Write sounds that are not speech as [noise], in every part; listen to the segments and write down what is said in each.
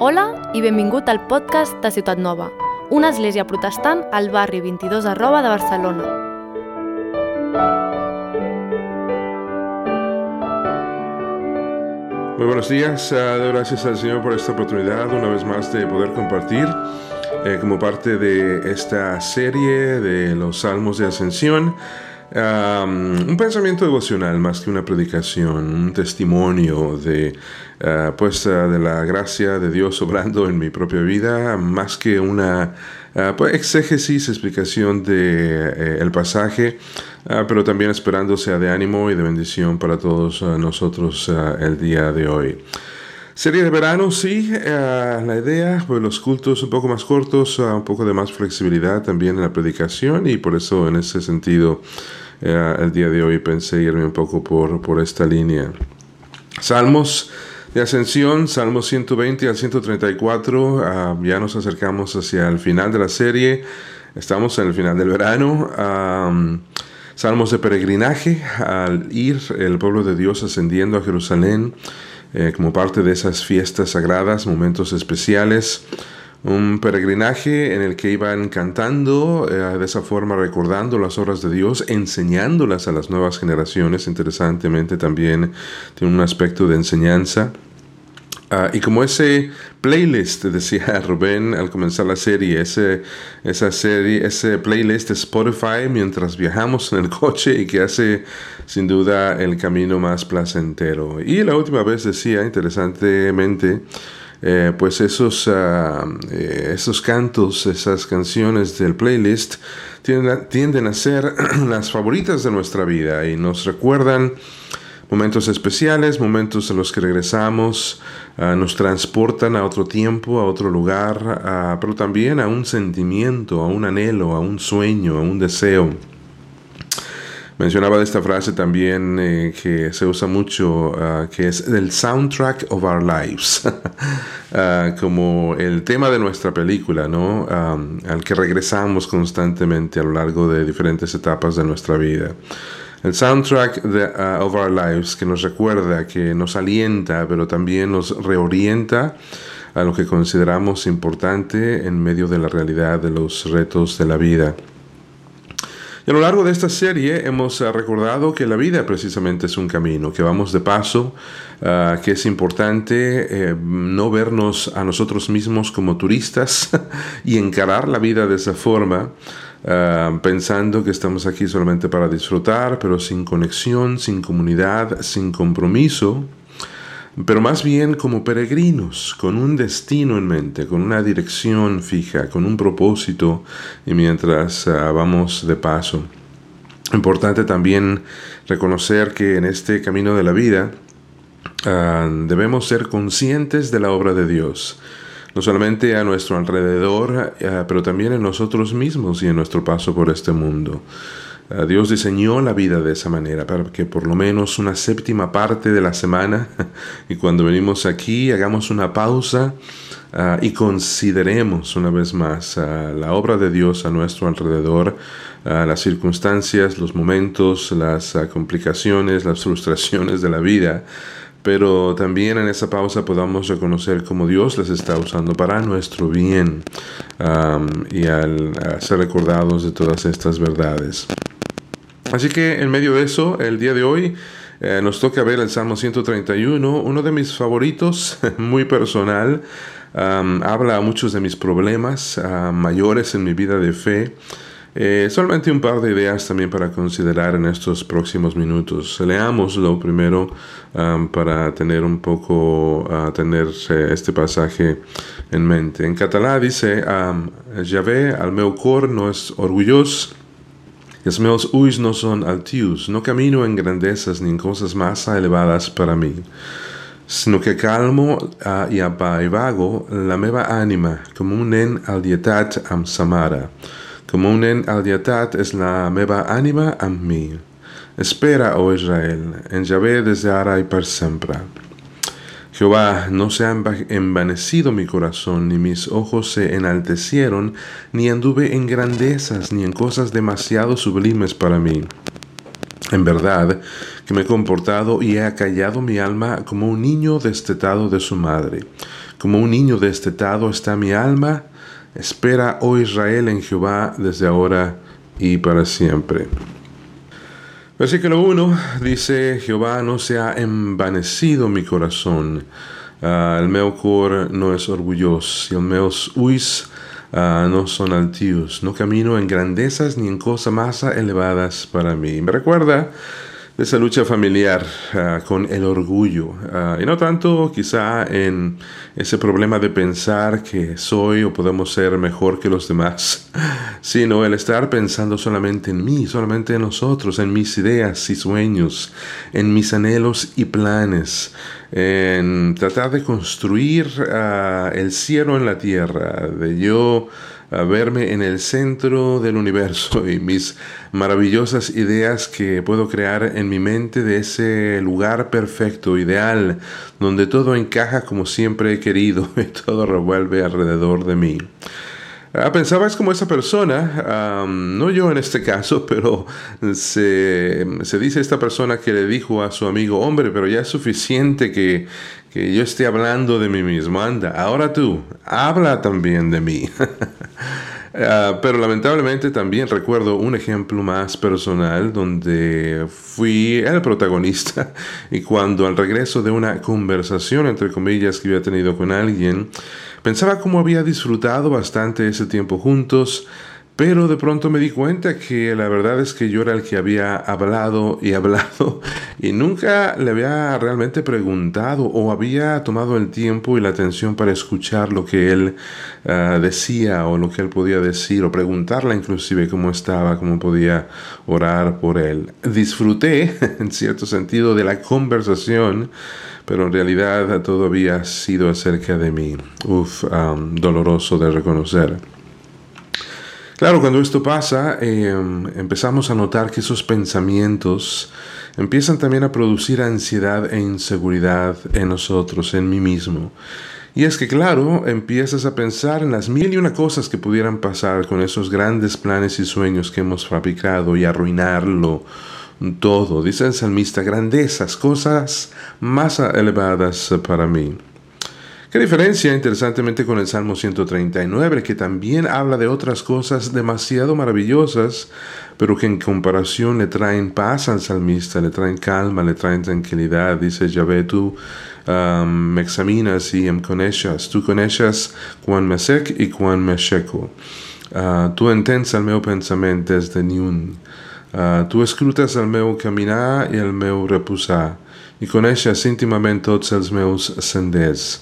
Hola i benvingut al podcast de Ciutat Nova, una església protestant al barri 22 arroba de Barcelona. Muy buenos días, uh, doy gracias al Señor por esta oportunidad una vez más de poder compartir eh, como parte de esta serie de los Salmos de Ascensión. Um, un pensamiento devocional más que una predicación, un testimonio de, uh, de la gracia de Dios obrando en mi propia vida, más que una uh, pues, exégesis, explicación de eh, el pasaje, pero también esperando sea de ánimo y de bendición para todos nosotros el día de hoy. Serie de verano, sí, la idea, pues los cultos un poco más cortos, un poco de más flexibilidad también en la predicación y por eso en ese sentido el día de hoy pensé irme un poco por, por esta línea. Salmos de ascensión, Salmos 120 al 134, ya nos acercamos hacia el final de la serie, estamos en el final del verano. salmos de peregrinaje, al ir el pueblo de Dios ascendiendo a Jerusalén eh, como parte de esas fiestas sagradas, momentos especiales un peregrinaje en el que iban cantando, eh, de esa forma recordando las obras de Dios, enseñándolas a las nuevas generaciones, interesantemente también tiene un aspecto de enseñanza. Ah, y como ese playlist, decía [laughs] Rubén al comenzar la serie, ese, esa serie, ese playlist de Spotify mientras viajamos en el [laughs] coche y que hace sin duda el camino más placentero. Y la última vez decía, interesantemente, eh, pues esos, eh, esos cantos, esas canciones del playlist tienden tienden a ser [clears throat] las favoritas de nuestra vida y nos recuerdan momentos especiales, momentos en los que regresamos, ah, nos transportan a otro tiempo, a otro lugar, ah, pero también a un sentimiento, a un anhelo, a un sueño, a un deseo. Mencionaba esta frase también eh, que se usa mucho, ah, que es el soundtrack of our lives, [laughs] como el tema de nuestra película, ¿no? al que regresamos constantemente a lo largo de diferentes etapas de nuestra vida. El soundtrack de, ah, of our lives que nos recuerda, que nos alienta, pero también nos reorienta a lo que consideramos importante en medio de la realidad de los retos de la vida a lo largo de esta serie hemos eh, recordado que la vida precisamente es un camino, que vamos de paso, ah, que es importante eh, no vernos a nosotros mismos como turistas [laughs] y encarar la vida de esa forma. Ah, pensando que estamos aquí solamente para disfrutar, pero sin conexión, sin comunidad, sin compromiso, pero más bien como peregrinos, con un destino en mente, con una dirección fija, con un propósito, y mientras ah, vamos de paso. Importante también reconocer que en este camino de la vida ah, debemos ser conscientes de la obra de Dios, no solamente a nuestro alrededor, ah, pero también en nosotros mismos y en nuestro paso por este mundo. Ah, Dios diseñó la vida de esa manera, para que por lo menos una séptima parte de la semana, [laughs] y cuando venimos aquí, hagamos una pausa uh, y consideremos una vez más la obra de Dios a nuestro alrededor, las circunstancias, los momentos, las complicaciones, las frustraciones de la vida pero también en esa pausa podamos reconocer cómo Dios las está usando para nuestro bien y al ser recordados de todas estas verdades. Así que en medio de eso, el día de hoy eh, nos toca ver el Salmo 131, uno de mis favoritos, [laughs] muy personal. habla a muchos de mis problemas mayores en mi vida de fe. Eh, solamente un par de ideas también para considerar en estos próximos minutos. Leámoslo primero para tener un poco, uh, tener este pasaje en mente. En catalán dice, um, Yahvé al meu cor no es orgulloso los meus ulls no son altius, no camino en grandezas ni en cosas más elevadas para mí, sino que calmo uh, y apaivago la meva ànima, como un nen al dietat am samara. Como un nen al dietat es la meva ànima amb mi. Espera, oh Israel, en Yahvé desde ara y per sempre. Jehová, no se ha envanecido mi corazón, ni mis ojos se enaltecieron, ni anduve en grandezas, ni en cosas demasiado sublimes para mí. En verdad que me he comportado y he acallado mi alma como un niño destetado de su madre. Como un niño destetado está mi alma. Espera, oh Israel, en Jehová desde ahora y para siempre. Versículo 1 dice, Jehová no se ha envanecido mi corazón. Uh, el meu cor no es orgulloso, y el meus uis uh, no son altivos. No camino en grandezas ni en cosas más elevadas para mí. Me recuerda esa lucha familiar uh, con el orgullo uh, y no tanto quizá en ese problema de pensar que soy o podemos ser mejor que los demás, [laughs] sino el estar pensando solamente en mí, solamente en nosotros, en mis ideas y sueños, en mis anhelos y planes, en tratar de construir uh, el cielo en la tierra, de yo verme en el centro del universo y mis maravillosas ideas que puedo crear en mi mente de ese lugar perfecto, ideal, donde todo encaja como siempre he querido [laughs] y todo revuelve alrededor de mí. Ah, pensaba es como esa persona, no yo en este caso, [laughs] pero se, se, dice esta persona que le dijo a su amigo, hombre, pero ya es suficiente que, que yo esté hablando de mí mismo, anda, ahora tú, habla también de mí. [laughs] Uh, pero lamentablemente también recuerdo un ejemplo más personal donde fui el protagonista [laughs] y cuando al regreso de una conversación entre comillas que había tenido con alguien, pensaba cómo había disfrutado bastante ese tiempo juntos, pero de pronto me di cuenta que la verdad es que yo era el que había hablado y hablado [laughs] y nunca le había realmente preguntado o había tomado el tiempo y la atención para escuchar lo que él uh, decía o lo que él podía decir o preguntarle inclusive cómo estaba, cómo podía orar por él. Disfruté [laughs] en cierto sentido de la conversación pero en realidad todo había sido acerca de mí. Uf, doloroso de reconocer. Claro, cuando esto pasa, em, empezamos a notar que esos pensamientos empiezan también a producir ansiedad e inseguridad en nosotros, en mí mismo. Y es que, claro, empiezas a pensar en las mil y una cosas que pudieran pasar con esos grandes planes y sueños que hemos fabricado y arruinarlo todo. Dice el salmista, grandezas, cosas más elevadas para mí. Qué diferencia, interesantemente, con el Salmo 139, que también habla de otras cosas demasiado maravillosas, pero que en comparación le traen paz al salmista, le traen calma, le traen tranquilidad. Dice Yahvé, tú me examinas y me conoces, tú conoces cuán me sec y cuán me checo. Uh, tú entens el meu pensament des de niun. Uh, tu escrutes el meu caminar i el meu reposar i coneixes íntimament tots els meus senders.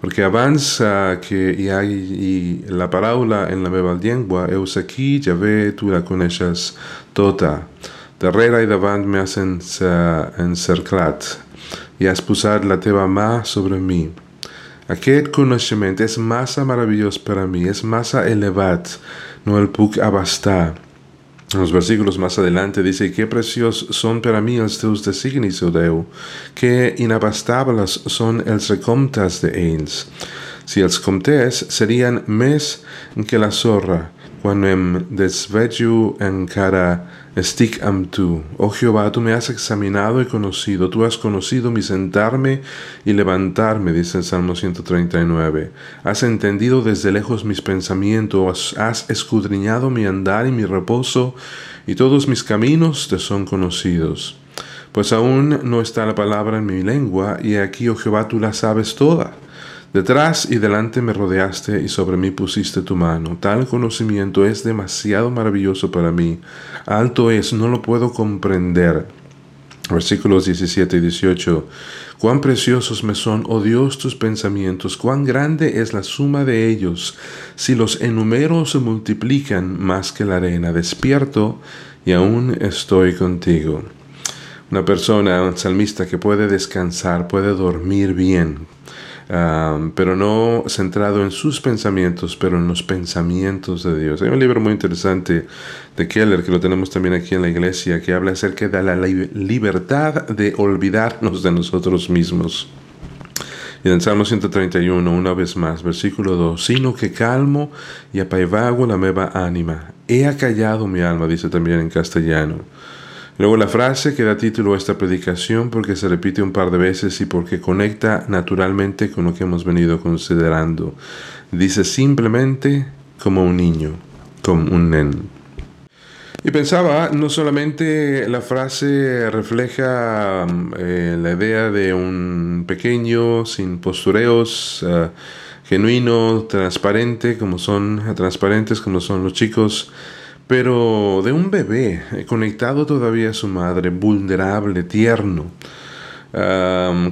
Perquè abans uh, que hi hagi la paraula en la meva llengua, heus aquí, ja ve, tu la coneixes tota. Darrere i davant m'has encerclat i has posat la teva mà sobre mi. Aquest coneixement és massa meravellós per a mi, és massa elevat, no el puc abastar. Los versículos más adelante dice, qué precios son para mí els teus designis, o Déu, que inabastables són els recomptes de ells. Si els comptés serien més que la sorra, quan em desvejo encara Estic am tú. Oh Jehová, tú me has examinado y conocido, tú has conocido mi sentarme y levantarme, dice el Salmo 139. Has entendido desde lejos mis pensamientos, has escudriñado mi andar y mi reposo, y todos mis caminos te son conocidos. Pues aún no está la palabra en mi lengua, y aquí, oh Jehová, tú la sabes toda. Detrás y delante me rodeaste y sobre mí pusiste tu mano. Tal conocimiento es demasiado maravilloso para mí. Alto es, no lo puedo comprender. Versículos 17 y 18. Cuán preciosos me son, oh Dios, tus pensamientos, cuán grande es la suma de ellos. Si los enumero se multiplican más que la arena, despierto y aún estoy contigo. Una persona, un salmista que puede descansar, puede dormir bien, pero no centrado en sus pensamientos, pero en los pensamientos de Dios. Hay un libro muy interesante de Keller, que lo tenemos también aquí en la iglesia, que habla acerca de la libertad de olvidarnos de nosotros mismos. Y en el Salmo 131, una vez más, versículo 2, sino que calmo y apaivago la meva ánima. He acallado mi alma, dice también en castellano. Luego la frase que da título a esta predicación porque se repite un par de veces y porque conecta naturalmente con lo que hemos venido considerando. Dice simplemente como un niño, como un nen. Y pensaba, no solamente la frase refleja eh, la idea de un pequeño, sin postureos, uh, genuino, transparente, como son, transparentes como son los chicos, pero de un bebé eh, conectado todavía a su madre, vulnerable, tierno.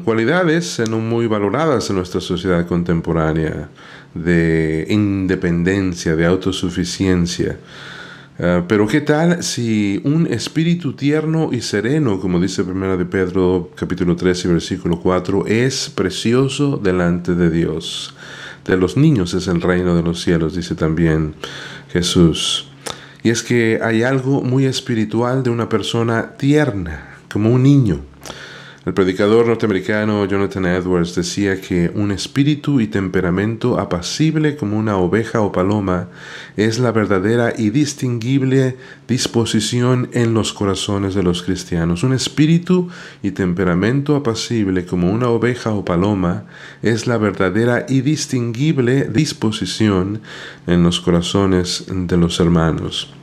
cualidades no muy valoradas en nuestra sociedad contemporánea, de independencia, de autosuficiencia. Eh, pero qué tal si un espíritu tierno y sereno, como dice Primera de Pedro capítulo 13 versículo 4, es precioso delante de Dios. De los niños es el reino de los cielos, dice también Jesús. Y es que hay algo muy espiritual de una persona tierna, como un niño. El predicador norteamericano Jonathan Edwards decía que un espíritu y temperamento apacible como una oveja o paloma es la verdadera y distinguible disposición en los corazones de los cristianos. Un espíritu y temperamento apacible como una oveja o paloma es la verdadera y distinguible disposición en los corazones de los hermanos.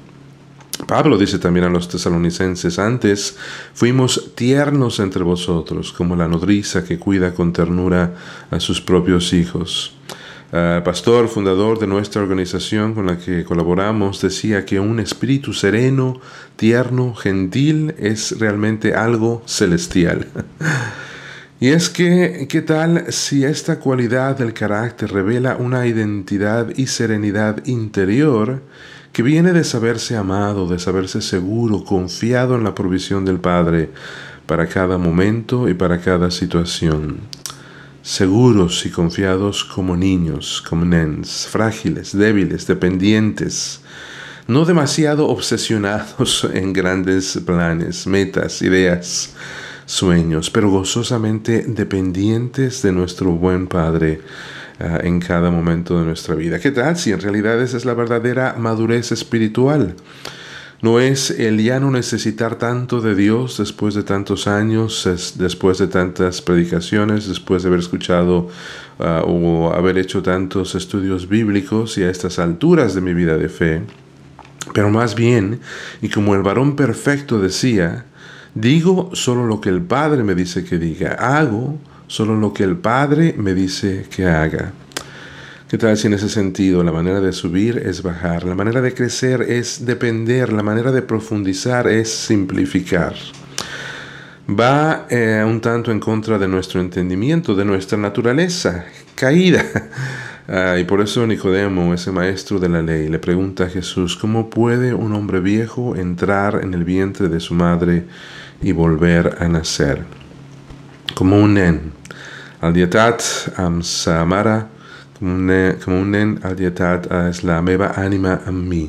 Pablo dice también a los tesalonicenses, antes fuimos tiernos entre vosotros, como la nodriza que cuida con ternura a sus propios hijos. El pastor, fundador de nuestra organización con la que colaboramos, decía que un espíritu sereno, tierno, gentil es realmente algo celestial. [laughs] Y es que, ¿qué tal si esta cualidad del carácter revela una identidad y serenidad interior? Que viene de saberse amado, de saberse seguro, confiado en la provisión del Padre para cada momento y para cada situación. Seguros y confiados como niños, como nens, frágiles, débiles, dependientes, no demasiado obsesionados [laughs] en grandes planes, metas, ideas, sueños, pero gozosamente dependientes de nuestro buen Padre Ah, en cada momento de nuestra vida. ¿Qué tal si en realidad esa es la verdadera madurez espiritual? No es el ya no necesitar tanto de Dios después de tantos años, después de tantas predicaciones, después de haber escuchado ah, o haber hecho tantos estudios bíblicos y a estas alturas de mi vida de fe, pero más bien, y como el varón perfecto decía, digo solo lo que el Padre me dice que diga, hago solo lo que el Padre me dice que haga. ¿Qué tal si en ese sentido la manera de subir es bajar, la manera de crecer es depender, la manera de profundizar es simplificar? Va eh, un tanto en contra de nuestro entendimiento, de nuestra naturaleza caída. [laughs] Ah, y por eso Nicodemo, ese maestro de la ley, le pregunta a Jesús, ¿cómo puede un hombre viejo entrar en el vientre de su madre y volver a nacer? Como un nen al dietat am sa mare, com un nen, com un nen al dietat és la meva ànima amb mi.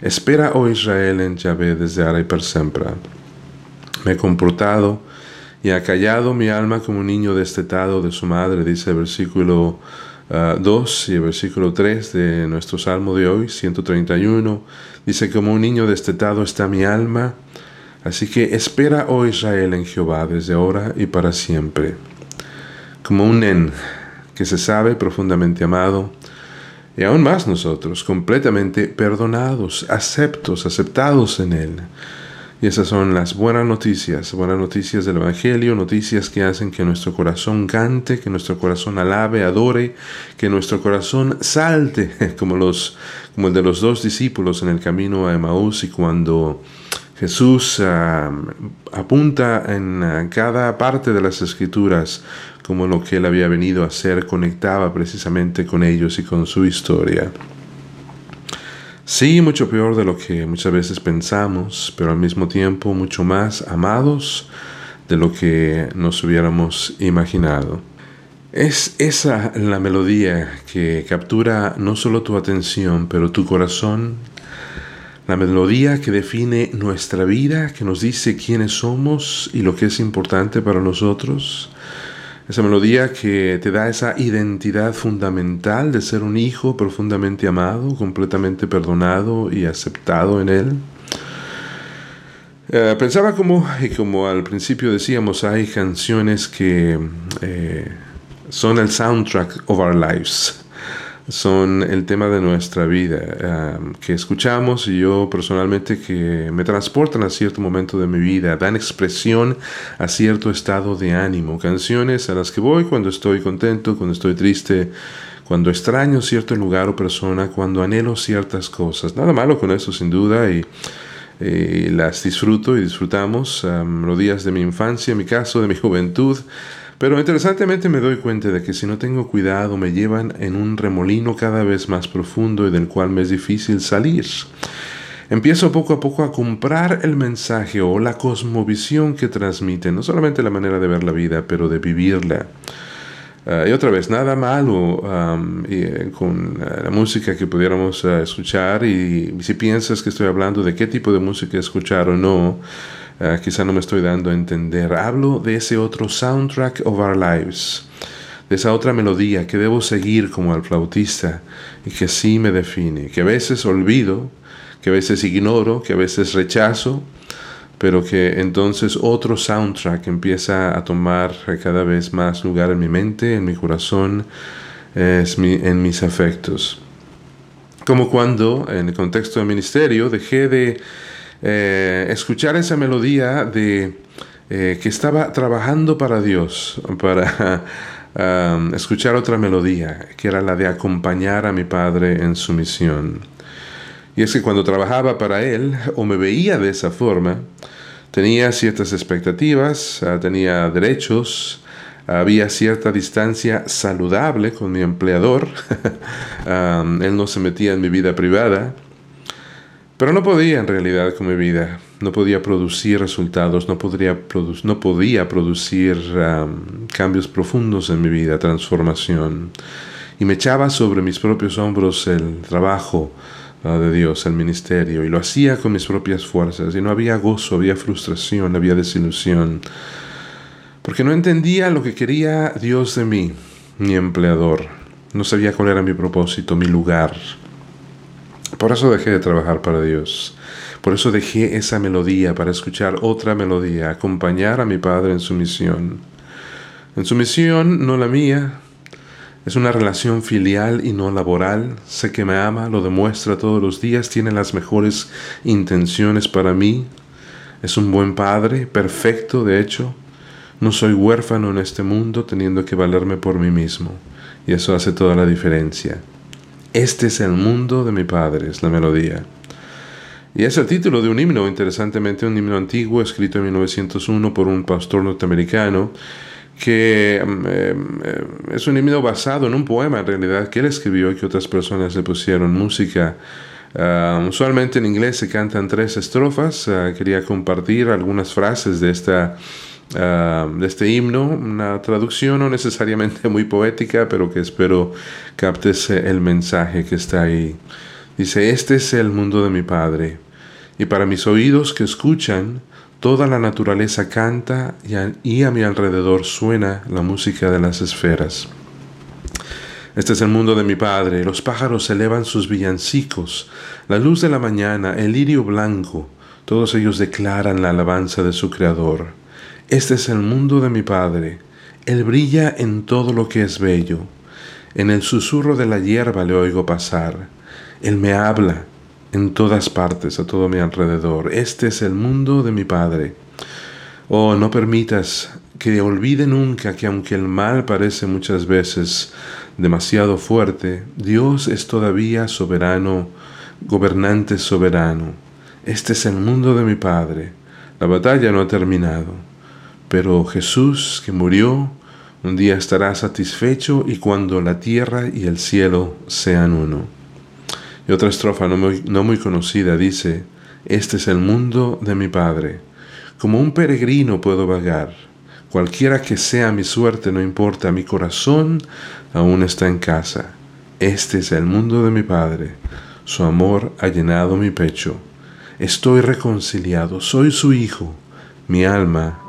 Espera, oh Israel, en Yahvé desde ahora y per sempre. Me he comportado y ha callado mi alma como un niño destetado de su madre, dice el versículo 2 uh, y el versículo 3 de nuestro salmo de hoy, 131. Dice, como un niño destetado está mi alma, así que espera, oh Israel, en Jehová desde ahora y para siempre como un nen que se sabe profundamente amado, y aún más nosotros, completamente perdonados, aceptos, aceptados en Él. Y esas son las buenas noticias, buenas noticias del Evangelio, noticias que hacen que nuestro corazón cante, que nuestro corazón alabe, adore, que nuestro corazón salte, [laughs] como, los, como el de los dos discípulos en el camino a Emaús y cuando Jesús apunta en ah, cada parte de las escrituras como lo que él había venido a hacer conectaba precisamente con ellos y con su historia. Sí, mucho peor de lo que muchas veces pensamos, pero al mismo tiempo mucho más amados de lo que nos hubiéramos imaginado. Es esa la melodía que captura no solo tu atención, pero tu corazón la melodía que define nuestra vida, que nos dice quiénes somos y lo que es importante para nosotros. Esa melodía que te da esa identidad fundamental de ser un hijo profundamente amado, completamente perdonado y aceptado en Él. Eh, pensaba como, y como al principio decíamos, hay canciones que eh, son el soundtrack of our lives, son el tema de nuestra vida, eh, que escuchamos y yo personalmente que me transportan a cierto momento de mi vida, dan expresión a cierto estado de ánimo, canciones a las que voy cuando estoy contento, cuando estoy triste, cuando extraño cierto lugar o persona, cuando anhelo ciertas cosas. Nada malo con eso sin duda y las disfruto y disfrutamos los días de mi infancia, mi caso, de mi juventud. Pero interesantemente me doy cuenta de que si no tengo cuidado me llevan en un remolino cada vez más profundo y del cual me es difícil salir. Empiezo poco a poco a comprar el mensaje o la cosmovisión que transmite, no solamente la manera de ver la vida, pero de vivirla. Ah, y otra vez, nada malo eh, con ah, la música que pudiéramos ah, escuchar y si piensas que estoy hablando de qué tipo de música escuchar o no, quizá no me estoy dando a entender. Hablo de ese otro soundtrack of our lives, de esa otra melodía que debo seguir como al flautista y que sí me define, que a veces olvido, que a veces ignoro, que a veces rechazo, pero que entonces otro soundtrack empieza a tomar cada vez más lugar en mi mente, en mi corazón, en mis afectos. Como cuando, en el contexto del ministerio, dejé de eh, escuchar esa melodía de eh, que estaba trabajando para Dios, para [laughs] um, escuchar otra melodía, que era la de acompañar a mi Padre en su misión. Y es que cuando trabajaba para Él, o me veía de esa forma, tenía ciertas expectativas, ah, tenía derechos, había cierta distancia saludable con mi empleador, [laughs] él no se metía en mi vida privada, pero no podía en realidad con mi vida, no podía producir resultados, no, podría podía producir cambios profundos en mi vida, transformación. Y me echaba sobre mis propios hombros el trabajo, de Dios, el ministerio, y lo hacía con mis propias fuerzas, y no había gozo, había frustración, había desilusión, porque no entendía lo que quería Dios de mí, mi empleador, no sabía cuál era mi propósito, mi lugar. Por eso dejé de trabajar para Dios. Por eso dejé esa melodía para escuchar otra melodía, acompañar a mi Padre en su misión. En su misión, no la mía, es una relación filial y no laboral. Sé que me ama, lo demuestra todos los días, tiene las mejores intenciones para mí. Es un buen padre, perfecto de hecho. No soy huérfano en este mundo teniendo que valerme por mí mismo. Y eso hace toda la diferencia. Este es el mundo de mi padre, es la melodía. Y es el título de un himno, interesantemente un himno antiguo escrito en 1901 por un pastor norteamericano que mm, eh, es un himno basado en un poema en realidad que él escribió y que otras personas le pusieron música. Ah, usualmente en inglés se cantan tres estrofas. Ah, quería compartir algunas frases de, esta, ah, de este himno, una traducción no necesariamente muy poética, pero que espero captes el mensaje que está ahí. Dice, este es el mundo de mi Padre, y para mis oídos que escuchan, Toda la naturaleza canta y a, mi alrededor suena la música de las esferas. Este es el mundo de mi Padre, los pájaros elevan sus villancicos, la luz de la mañana, el lirio blanco, todos ellos declaran la alabanza de su Creador. Este es el mundo de mi Padre, Él brilla en todo lo que es bello, en el susurro de la hierba le oigo pasar, Él me habla, en todas partes, a todo mi alrededor. Este es el mundo de mi Padre. Oh, no permitas que olvide nunca que aunque el mal parece muchas veces demasiado fuerte, Dios es todavía soberano, gobernante soberano. Este es el mundo de mi Padre. La batalla no ha terminado, pero Jesús que murió, un día estará satisfecho y cuando la tierra y el cielo sean uno. Y otra estrofa no muy, conocida dice, Este es el mundo de mi Padre. Como un peregrino puedo vagar. Cualquiera que sea mi suerte, no importa, mi corazón aún está en casa. Este es el mundo de mi Padre. Su amor ha llenado mi pecho. Estoy reconciliado, soy su hijo. Mi alma